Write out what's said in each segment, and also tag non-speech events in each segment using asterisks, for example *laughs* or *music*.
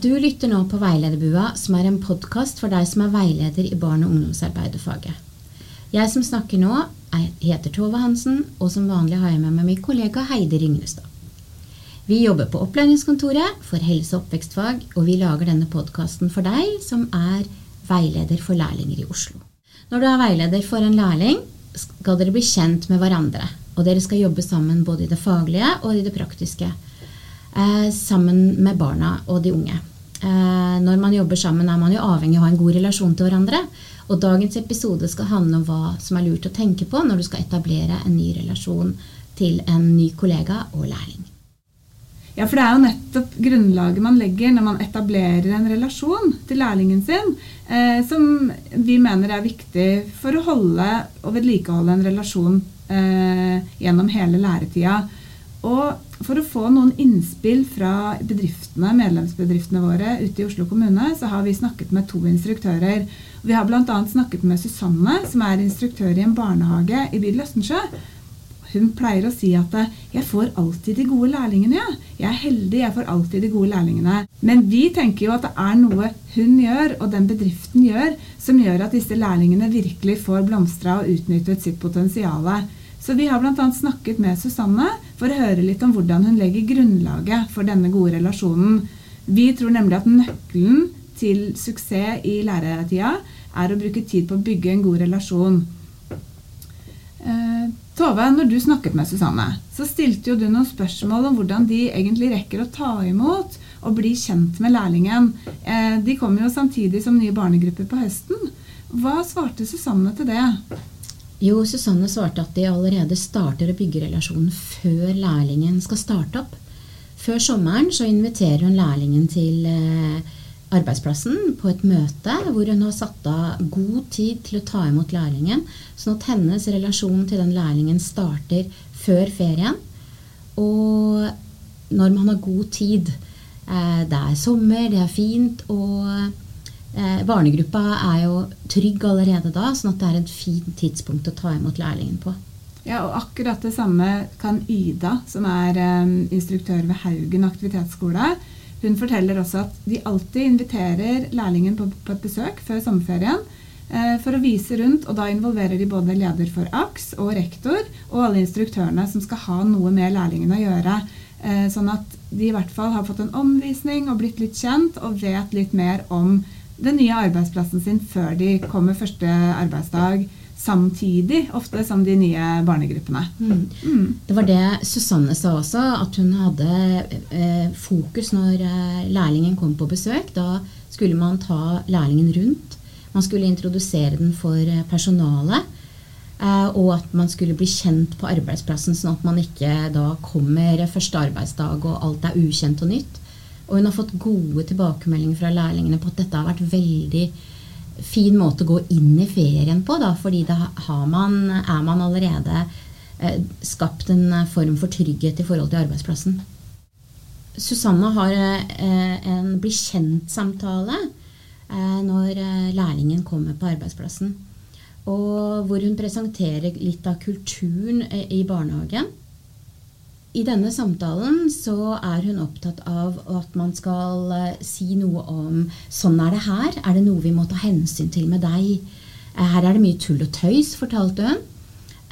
Du lytter nå på Veilederbua, som er en podkast for deg som er veileder i barne- og ungdomsarbeiderfaget. Jeg som snakker nå, er- heter Tove Hansen, og som vanlig har jeg med meg min kollega Heidi Ringnestad. Vi jobber på opplæringskontoret for helse- og oppvekstfag, og vi lager denne podkasten for deg som er veileder for lærlinger i Oslo. Når du er veileder for en lærling, skal dere bli kjent med hverandre. Og dere skal jobbe sammen både i det faglige og i det praktiske. Eh, sammen med barna og de unge. Eh, når man jobber sammen, er man jo avhengig av å ha en god relasjon til hverandre. Og dagens episode skal handle om hva som er lurt å tenke på når du skal etablere en ny relasjon til en ny kollega og lærling. Ja, for det er jo nettopp grunnlaget man legger når man etablerer en relasjon til lærlingen sin, eh, som vi mener er viktig for å holde og vedlikeholde en relasjon eh, gjennom hele læretida. Og for å få noen innspill fra bedriftene, medlemsbedriftene våre ute i Oslo kommune, så har vi snakket med to instruktører. Vi har bl.a. snakket med Susanne, som er instruktør i en barnehage i bydel Østensjø. Hun pleier å si at 'jeg får alltid de gode lærlingene'. Ja. 'Jeg er heldig, jeg får alltid de gode lærlingene'. Men vi tenker jo at det er noe hun gjør, og den bedriften gjør, som gjør at disse lærlingene virkelig får blomstra og utnyttet sitt potensial. Så vi har bl.a. snakket med Susanne for å høre litt om hvordan hun legger grunnlaget for denne gode relasjonen. Vi tror nemlig at nøkkelen til suksess i læretida er å bruke tid på å bygge en god relasjon. Eh, Tove, når du snakket med Susanne, så stilte jo du noen spørsmål om hvordan de egentlig rekker å ta imot og bli kjent med lærlingen. Eh, de kommer jo samtidig som nye barnegrupper på høsten. Hva svarte Susanne til det? Jo, Susanne svarte at de allerede starter å bygge relasjonen før lærlingen skal starte opp. Før sommeren så inviterer hun lærlingen til eh, arbeidsplassen på et møte hvor hun har satt av god tid til å ta imot lærlingen, sånn at hennes relasjon til den lærlingen starter før ferien. Og når man har god tid eh, Det er sommer, det er fint, og eh, barnegruppa er jo trygg allerede da, sånn at det er et fint tidspunkt å ta imot lærlingen på. Ja, og akkurat det samme kan Ida, som er eh, instruktør ved Haugen aktivitetsskole. Hun forteller også at de alltid inviterer lærlingen på, på et besøk før sommerferien eh, for å vise rundt, og da involverer de både leder for AKS og rektor og alle instruktørene som skal ha noe med lærlingen å gjøre. Eh, sånn at de i hvert fall har fått en omvisning og blitt litt kjent og vet litt mer om den nye arbeidsplassen sin før de kommer første arbeidsdag samtidig, ofte som de nye barnegruppene. Mm. Mm. Det var det Susanne sa også, at hun hadde eh, fokus når eh, lærlingen kom på besøk. Da skulle man ta lærlingen rundt. Man skulle introdusere den for eh, personalet. Eh, og at man skulle bli kjent på arbeidsplassen, sånn at man ikke da kommer første arbeidsdag og alt er ukjent og nytt. Og hun har fått gode tilbakemeldinger fra lærlingene på at dette har vært veldig fin måte å gå inn i ferien på, da, fordi da man, er man allerede eh, skapt en form for trygghet i forhold til arbeidsplassen. Susanne har eh, en bli kjent-samtale eh, når eh, lærlingen kommer på arbeidsplassen. Og hvor hun presenterer litt av kulturen eh, i barnehagen. I denne samtalen så er hun opptatt av at man skal eh, si noe om sånn er det her. Er det noe vi må ta hensyn til med deg? Eh, her er det mye tull og tøys, fortalte hun.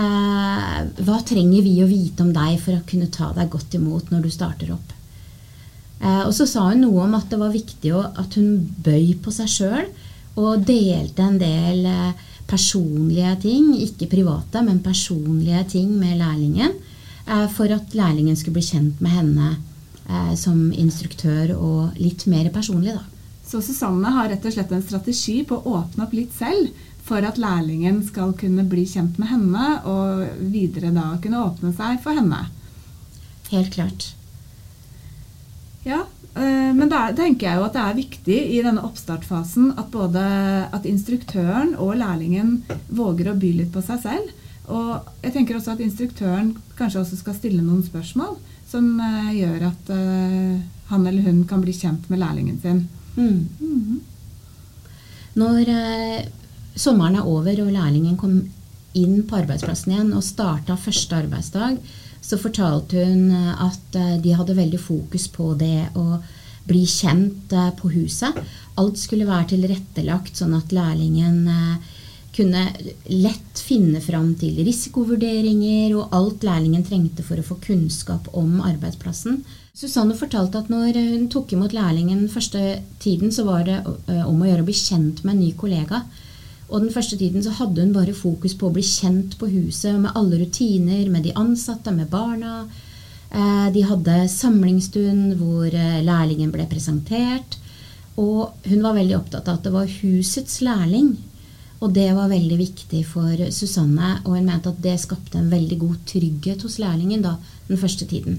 Eh, hva trenger vi å vite om deg for å kunne ta deg godt imot når du starter opp? Og så sa hun noe om at det var viktig at hun bøy på seg sjøl og delte en del personlige ting, ikke private, men personlige ting med lærlingen for at lærlingen skulle bli kjent med henne eh, som instruktør og litt mer personlig, da. Så Susanne har rett og slett en strategi på å åpne opp litt selv for at lærlingen skal kunne bli kjent med henne, og videre da kunne åpne seg for henne. Helt klart. Ja, øh, men da tenker jeg jo at det er viktig i denne oppstartfasen at både at instruktøren og lærlingen våger å by litt på seg selv. Og jeg tenker også at instruktøren kanskje også skal stille noen spørsmål som uh, gjør at uh, han eller hun kan bli kjent med lærlingen sin. Mm. Mhm. Når uh, sommeren er over og lærlingen kom inn på arbeidsplassen igjen og starta første arbeidsdag, så fortalte hun at de hadde veldig fokus på det å bli kjent på huset. Alt skulle være tilrettelagt sånn at lærlingen kunne lett finne fram til risikovurderinger og alt lærlingen trengte for å få kunnskap om arbeidsplassen. Susanne fortalte at når hun tok imot lærlingen første tiden, så var det om å gjøre å bli kjent med en ny kollega. Og den første tiden så hadde hun bare fokus på å bli kjent på huset med alle rutiner, med de ansatte, med barna. Eh, de hadde samlingsstund hvor eh, lærlingen ble presentert. Og hun var veldig opptatt av at det var husets lærling. Og det var veldig viktig for Susanne, og hun mente at det skapte en veldig god trygghet hos lærlingen da, den første tiden.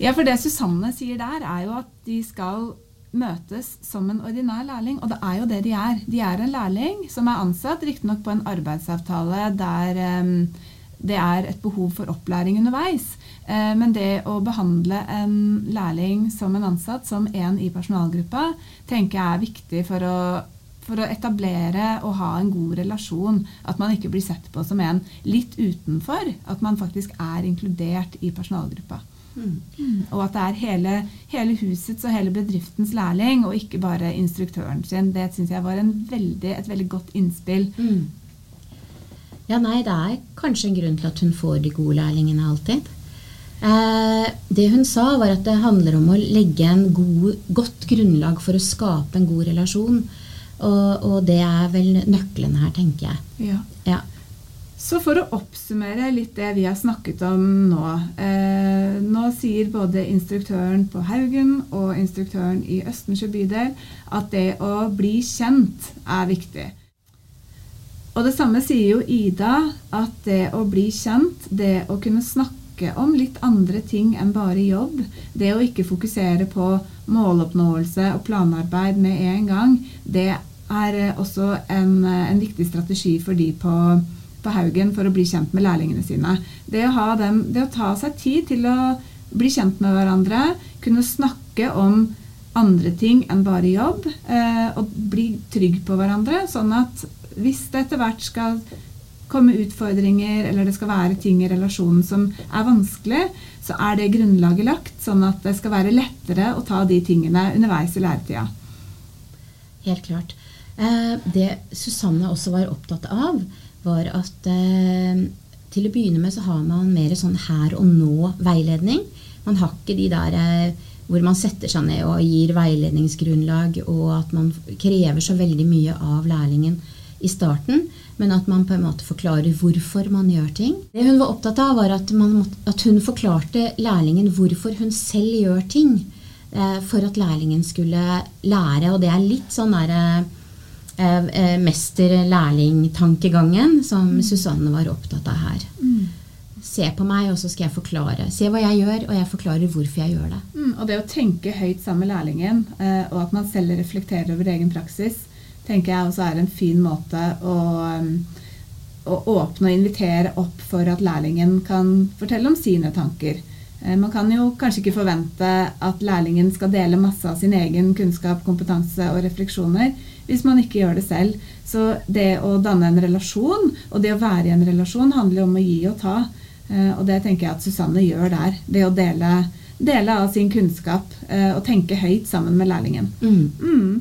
Ja, for det Susanne sier der, er jo at de skal møtes som en ordinær lærling. Og det er jo det de er. De er en lærling som er ansatt, riktignok på en arbeidsavtale der um, det er et behov for opplæring underveis. Uh, men det å behandle en lærling som en ansatt, som en i personalgruppa, tenker jeg er viktig for å, for å etablere og ha en god relasjon. At man ikke blir sett på som en litt utenfor. At man faktisk er inkludert i personalgruppa. Mm. Og at det er hele, hele, husets og hele bedriftens lærling, og ikke bare instruktøren sin. Det syns jeg var veldig, et veldig godt innspill. Mm. Ja, nei, det er kanskje en grunn til at hun får de gode lærlingene alltid. Eh, det hun sa, var at det handler om å legge en god, godt grunnlag for å skape en god relasjon. Og, og det er vel nøkkelen her, tenker jeg. Ja. ja. Så for å oppsummere litt det vi har snakket om nå. Eh, nå sier både instruktøren på Haugen og instruktøren i Østensjø bydel at det å bli kjent er viktig. Og det samme sier jo Ida, at det å bli kjent, det å kunne snakke om litt andre ting enn bare jobb, det å ikke fokusere på måloppnåelse og planarbeid med en gang, det er også en, en viktig strategi for de på på Haugen for å bli kjent med lærlingene sine. Det å, dem, det å, ta seg tid til å bli kjent med hverandre, kunne snakke om andre ting enn bare jobb, eh, og bli trygg på hverandre, sånn at hvis det etter hvert skal komme utfordringer, eller det skal være ting i relasjonen som er vanskelig, så er det grunnlaget lagt, sånn at det skal være lettere å ta de tingene underveis i læretida. Helt klart. Eh, det Susanne også var opptatt av, var at eh, til å begynne med så har man mer sånn her og nå-veiledning. Man har ikke de der eh, hvor man setter seg ned og gir veiledningsgrunnlag, og at man krever så veldig mye av lærlingen i starten, men at man på en måte forklarer hvorfor man gjør ting. Det hun var opptatt av, var at, måtte, at hun forklarte lærlingen hvorfor hun selv gjør ting, for at lærlingen skulle lære. Og det er litt sånn derre Eh, eh, mester-lærling-tankegangen som mm. Susanne var opptatt av her. Mm. Se på meg, og så skal jeg forklare. Se hva jeg gjør, og jeg forklarer hvorfor jeg gjør det. Mm, og det å tenke høyt sammen med lærlingen, eh, og at man selv reflekterer over egen praksis, tenker jeg også er en fin måte å, å åpne og invitere opp for at lærlingen kan fortelle om sine tanker. Man kan jo kanskje ikke forvente at lærlingen skal dele masse av sin egen kunnskap, kompetanse og refleksjoner, hvis man ikke gjør det selv. Så det å danne en relasjon, og det å være i en relasjon, handler om å gi og ta. Eh, og det tenker jeg at Susanne gjør der. Det å dele, dele av sin kunnskap eh, og tenke høyt sammen med lærlingen. Mm. Mm.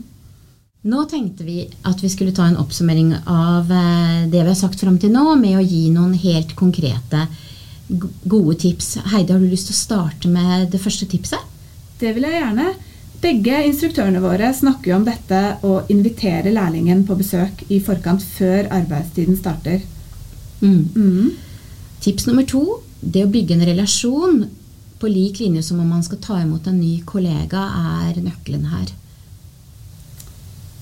Nå tenkte vi at vi skulle ta en oppsummering av eh, det vi har sagt fram til nå, med å gi noen helt konkrete, gode tips. Heidi, har du lyst til å starte med det første tipset? Det vil jeg gjerne. Begge instruktørene våre snakker jo om dette å invitere lærlingen på besøk i forkant før arbeidstiden starter. Mm. Mm. Tips nummer to det å bygge en relasjon på lik linje som om man skal ta imot en ny kollega, er nøkkelen her.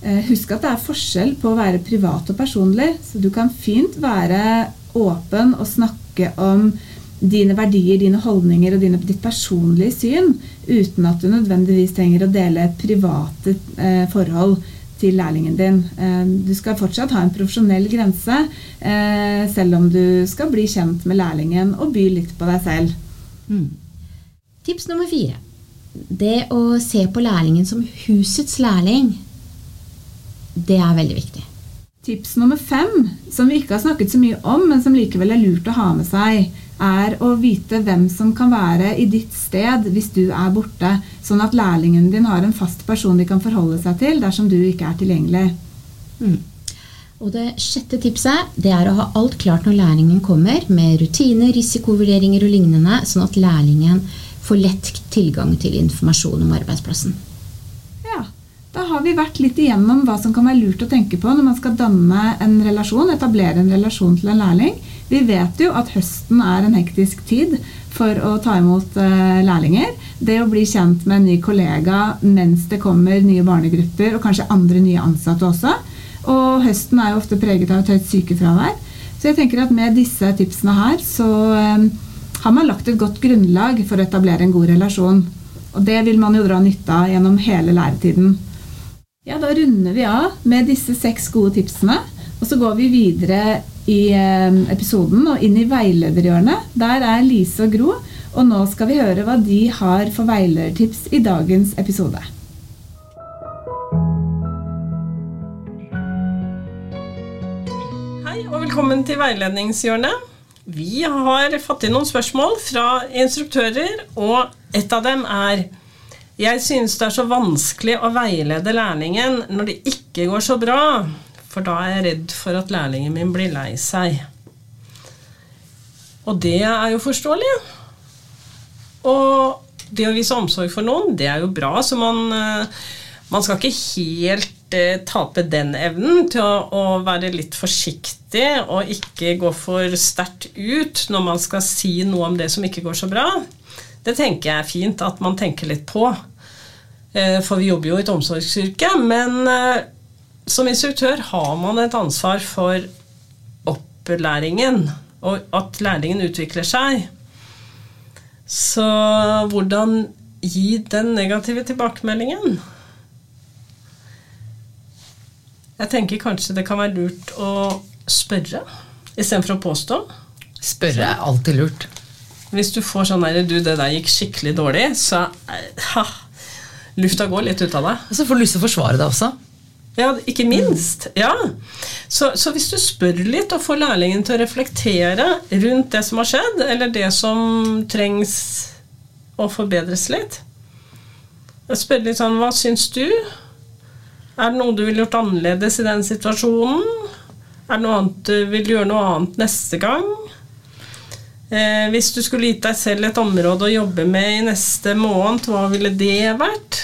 Eh, husk at det er forskjell på å være privat og personlig. Så du kan fint være åpen og snakke om dine verdier, dine holdninger og dine, ditt personlige syn, uten at du nødvendigvis trenger å dele private eh, forhold til lærlingen din. Eh, du skal fortsatt ha en profesjonell grense, eh, selv om du skal bli kjent med lærlingen og by litt på deg selv. Mm. Tips nummer fire. Det å se på lærlingen som husets lærling, det er veldig viktig. Tips nummer fem, som vi ikke har snakket så mye om, men som likevel er lurt å ha med seg, er å vite hvem som kan være i ditt sted hvis du er borte, sånn at lærlingen din har en fast person de kan forholde seg til dersom du ikke er tilgjengelig. Mm. Og Det sjette tipset det er å ha alt klart når lærlingen kommer, med rutiner, risikovurderinger og lignende, sånn at lærlingen får lett tilgang til informasjon om arbeidsplassen. Da har vi vært litt igjennom hva som kan være lurt å tenke på når man skal danne en relasjon, etablere en relasjon til en lærling. Vi vet jo at høsten er en hektisk tid for å ta imot uh, lærlinger. Det å bli kjent med en ny kollega mens det kommer nye barnegrupper og kanskje andre nye ansatte også. Og høsten er jo ofte preget av et høyt sykefravær. Så jeg tenker at med disse tipsene her så um, har man lagt et godt grunnlag for å etablere en god relasjon. Og det vil man jo dra nytte av gjennom hele læretiden. Ja, Da runder vi av med disse seks gode tipsene. Og så går vi videre i eh, episoden og inn i veilederhjørnet. Der er Lise og Gro, og nå skal vi høre hva de har for veiledertips i dagens episode. Hei og velkommen til veiledningshjørnet. Vi har fått inn noen spørsmål fra instruktører, og et av dem er Jeg synes det er så vanskelig å veilede lærlingen når det ikke går så bra for da er jeg redd for at lærlingen min blir lei seg. Og det er jo forståelig. Og det å vise omsorg for noen, det er jo bra, så man, eh, man skal ikke helt eh, tape den evnen til å, å, være litt forsiktig og ikke gå for sterkt ut når man skal si noe om det som ikke går så bra. Det tenker jeg er fint at man tenker litt på. Eh, for vi jobber jo i et omsorgsyrke. Men eh, som instruktør har man et ansvar for opplæringen, og at læringen utvikler seg. Så hvordan gi den negative tilbakemeldingen? Jeg tenker kanskje det kan være lurt å spørre istedenfor å påstå. Spørre er alltid lurt. Hvis du får sånn der, du, det der gikk skikkelig dårlig, så ha, lufta går litt ut av deg. Og så får du lyst til å forsvare deg også. Ja, ikke minst. Ja. Så, så, hvis du spør litt og får lærlingen til å reflektere rundt det som har skjedd, eller det som trengs å forbedres litt Spør litt sånn Hva syns du? Er det noe du ville gjort annerledes i den situasjonen? Er det noe annet du vil gjøre noe annet neste gang? Eh, hvis du skulle gitt deg selv et område å jobbe med i neste måned, hva ville det vært?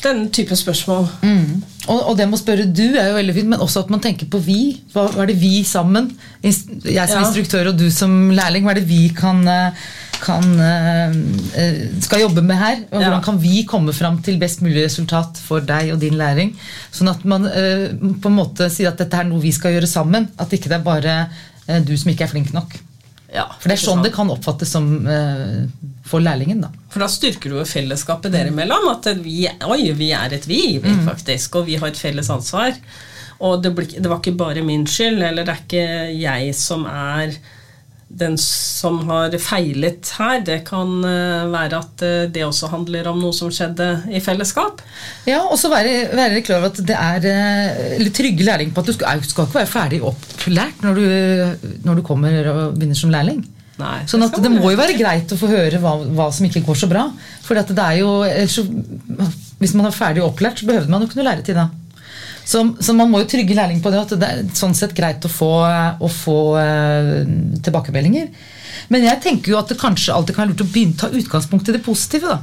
Denne type spørsmål. Mm. Og, og, det med å spørre du er jo veldig fint, men også at man tenker på vi. Hva, hva er det vi sammen, jeg som ja. instruktør og du som lærling, hva er det vi kan, eh, kan eh, eh, skal jobbe med her? Og hvordan kan vi komme fram til best mulig resultat for deg og din læring? Sånn at man på en måte sier at dette er noe vi skal gjøre sammen. At ikke det er bare du som ikke er flink nok. Ja, for det er sånn det kan oppfattes som uh, for lærlingen. da. For da styrker du jo fellesskapet dere imellom. At vi, oi, vi er et vi, vi mm. faktisk, og vi har et felles ansvar. Og det, ble, det, var ikke bare min skyld, eller det er ikke jeg som er den som har feilet her, det kan eh, være at eh, det også handler om noe som skjedde i fellesskap. Ja, og så være, være, klar over at det er eh, litt trygge lærling på at du skal, skal ikke være ferdig opplært når du, når du kommer og begynner som lærling. Nei, sånn at det, må jo være greit å få høre hva, hva som ikke går så bra. For det er jo, så, Hvis man er ferdig opplært, så behøver man jo ikke noe læretid da. Så, så, man må jo trygge lærling på det, at det er sånn sett greit å få, å få uh, tilbakemeldinger. Men jeg tenker jo at det kanskje alltid kan være lurt å begynne ta utgangspunkt i det positive. da.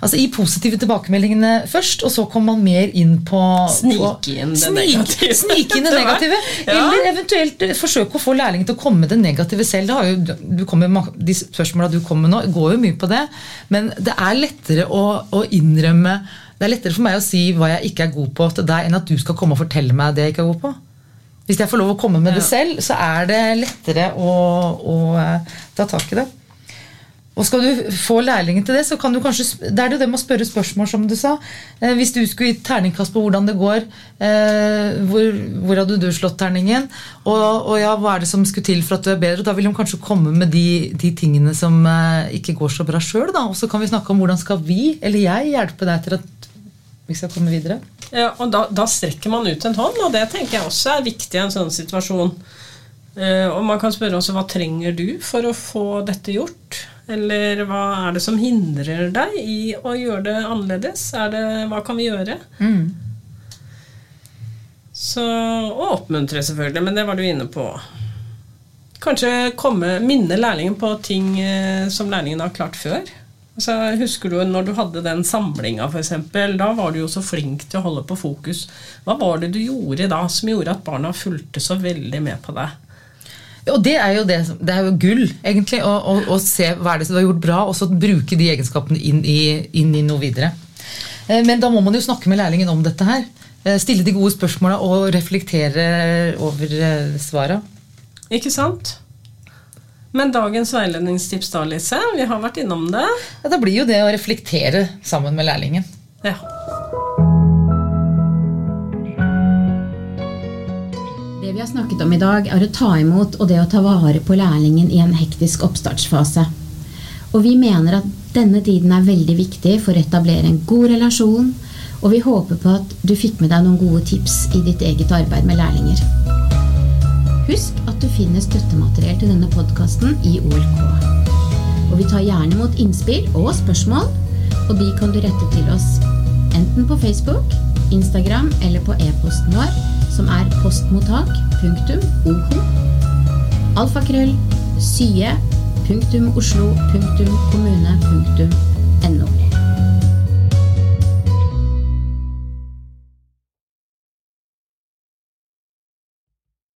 Altså I positive tilbakemeldingene først, og så kommer man mer inn på Snike inn det negative. Snik inn det *laughs* negative. ja. Eller eventuelt eh, forsøke å få lærlingen til å komme med det negative selv. Det jo, du kommer, de spørsmåla du kommer med nå, går jo mye på det. Men det er lettere å, å innrømme det er lettere for meg å si hva jeg ikke er god på til deg, enn at du skal komme og fortelle meg det jeg ikke er god på. Hvis jeg får lov å komme med det selv, så er det lettere å, å uh, ta tak i det. Og skal du få lærlingen til det, så kan du kanskje Det er det med å spørre spørsmål, som du sa. Eh, hvis du skulle gitt terningkast på hvordan det går, eh, hvor, hvor, hadde du slått terningen? Og, og, ja, hva er det som skulle til for at du er bedre? Da vil de kanskje komme med de, de tingene som eh, ikke går så bra sjøl. Og så kan vi snakke om hvordan skal vi, eller jeg, hjelpe deg til at vi skal komme videre. Ja, og da, da, strekker man ut en hånd, og det tenker jeg også er viktig i en sånn situasjon. Eh, og man kan spørre også hva trenger du for å få dette gjort? Eller hva er det som hindrer deg i å gjøre det annerledes? Er det, hva kan vi gjøre? Mm. Så å oppmuntre, selvfølgelig, men det var du inne på. Kanskje komme, minne lærlingen på ting eh, som lærlingen har klart før. Altså, husker du når du hadde den samlinga, f.eks.? Da var du jo så flink til å holde på fokus. Hva var det du gjorde da som gjorde at barna fulgte så veldig med på deg? Og det er jo, det, det er jo gull, egentlig, å, å, å, se hva er det som du har gjort bra, og så bruke de egenskapene inn i, inn i noe videre. Eh, men da må man jo snakke med lærlingen om dette her. Eh, stille de gode spørsmåla og reflektere over eh, svara. Ikke sant? Men dagens veiledningstips da, Lise? Vi har vært innom det. Ja, det blir jo det å reflektere sammen med lærlingen. Ja. Det vi har snakket om i dag, er å ta imot og det å ta vare på lærlingen i en hektisk oppstartsfase. Og vi mener at denne tiden er veldig viktig for å etablere en god relasjon, og vi håper på at du fikk med deg noen gode tips i ditt eget arbeid med lærlinger. Husk at du finner støttemateriell til denne podkasten i OLK. Og vi tar gjerne imot innspill og spørsmål, og de kan du rette til oss enten på Facebook, Instagram eller på e-posten vår, som er postmottak.ok. Alfakrøll sye.oslo.kommune.no